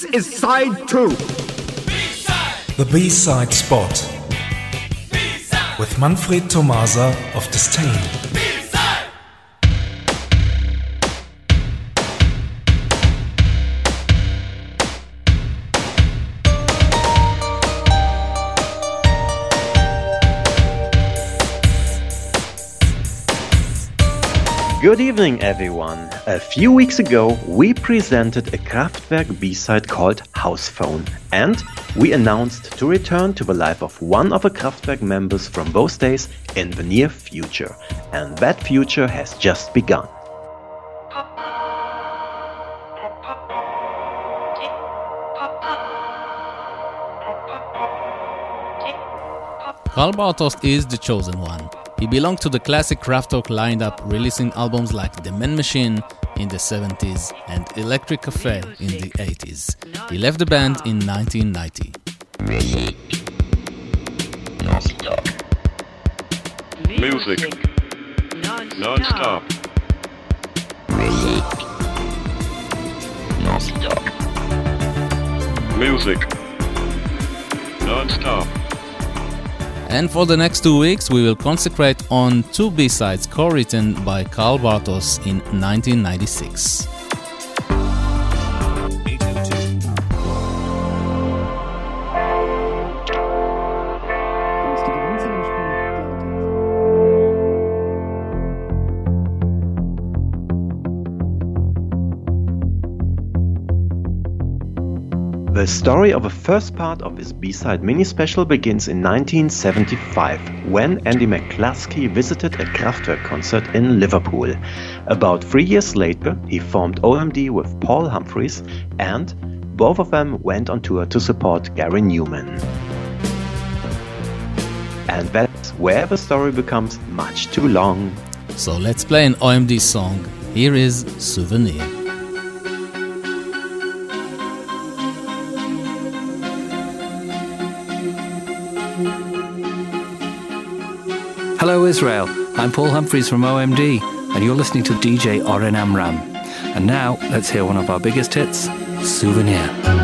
This is side two. The B-side spot. With Manfred Tomasa of Disdain. Good evening, everyone. A few weeks ago, we presented a Kraftwerk B-side called House Phone, and we announced to return to the life of one of the Kraftwerk members from those days in the near future. And that future has just begun. Karl Bartos is the chosen one. He belonged to the classic Kraftwerk lineup, releasing albums like The Man Machine in the 70s and Electric Cafe in the 80s. He left the band in 1990. Music. Non-stop. Music. Non-stop. And for the next two weeks, we will concentrate on two B-sides co-written by Karl Bartos in 1996. Story of the first part of his B-side mini-special begins in 1975, when Andy McCluskey visited a Kraftwerk concert in Liverpool. About three years later, he formed OMD with Paul Humphreys, and both of them went on tour to support Gary Numan. And that's where the story becomes much too long. So let's play an OMD song. Here is Souvenir. Hello, Israel. I'm Paul Humphreys from OMD, and you're listening to DJ Oren Amram. And now, let's hear one of our biggest hits Souvenir.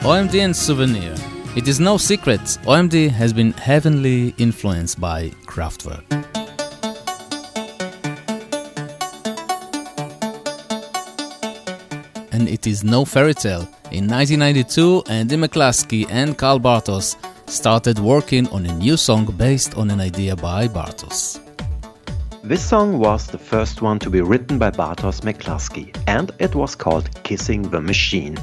OMD and Souvenir. It is no secret, OMD has been heavily influenced by Kraftwerk. And it is no fairy tale. In 1992, Andy McCluskey and Karl Bartos started working on a new song based on an idea by Bartos. This song was the first one to be written by Bartos McCluskey, and it was called Kissing the Machine.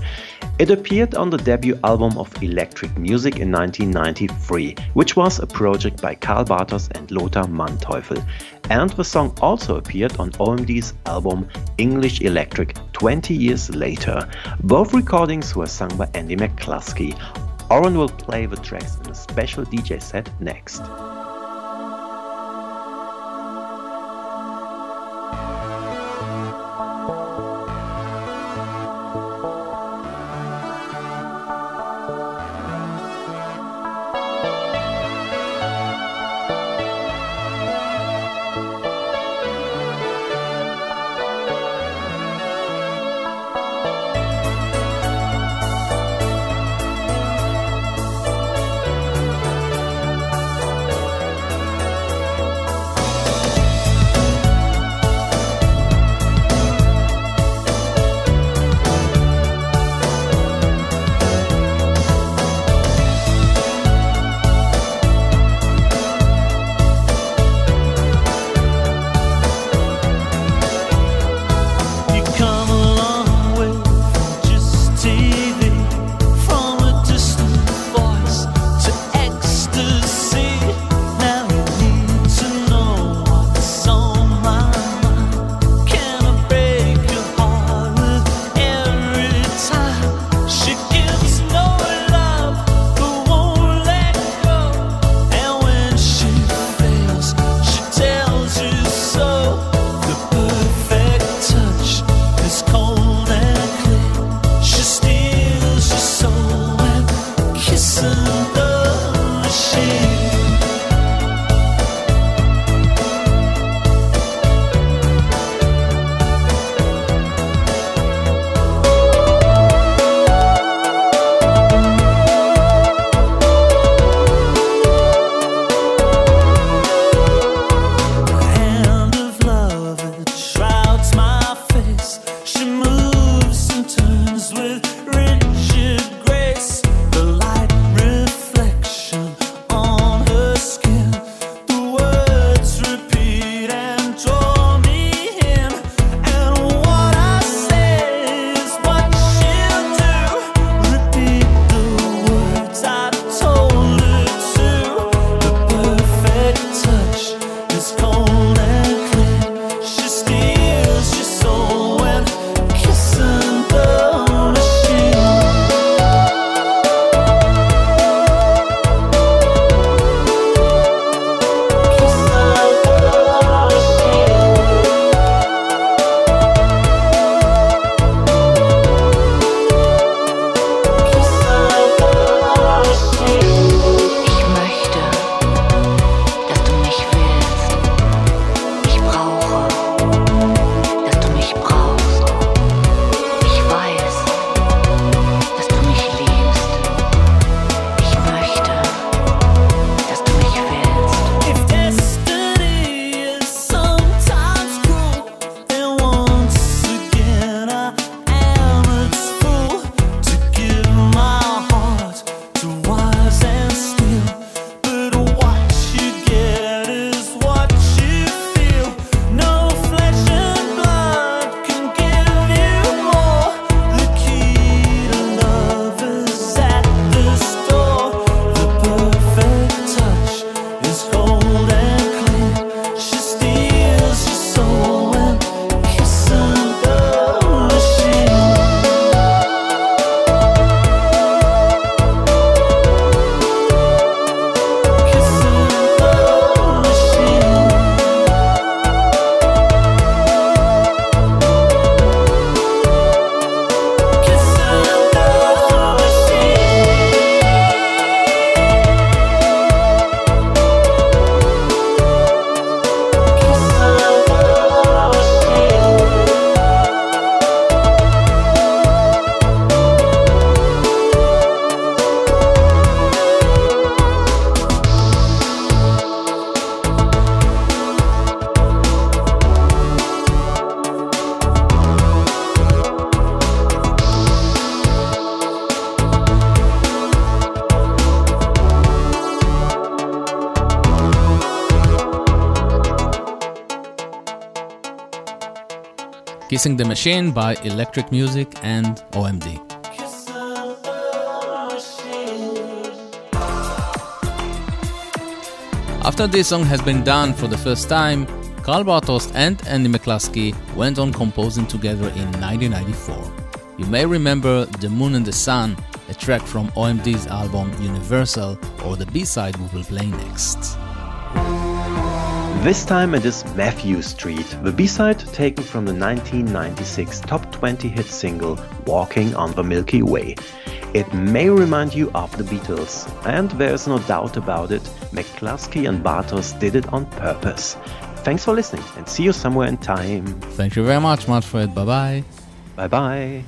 It appeared on the debut album of Electric Music in 1993, which was a project by Karl Bartos and Lothar Manteuffel. And the song also appeared on OMD's album English Electric 20 years later. Both recordings were sung by Andy McCluskey. Oren will play the tracks in a special DJ set next. Kissing the Machine by Electric Music and OMD. After this song has been done for the first time, Karl Bartos and Andy McCluskey went on composing together in 1994. You may remember The Moon and the Sun, a track from OMD's album Universal, or the B-side we will play next. This time it is Mathew Street, the B-side taken from the 1996 top 20 hit single Walking on the Milky Way. It may remind you of the Beatles, and there's no doubt about it, McCluskey and Bartos did it on purpose. Thanks for listening and see you somewhere in time. Thank you very much, Manfred. Bye bye. Bye bye.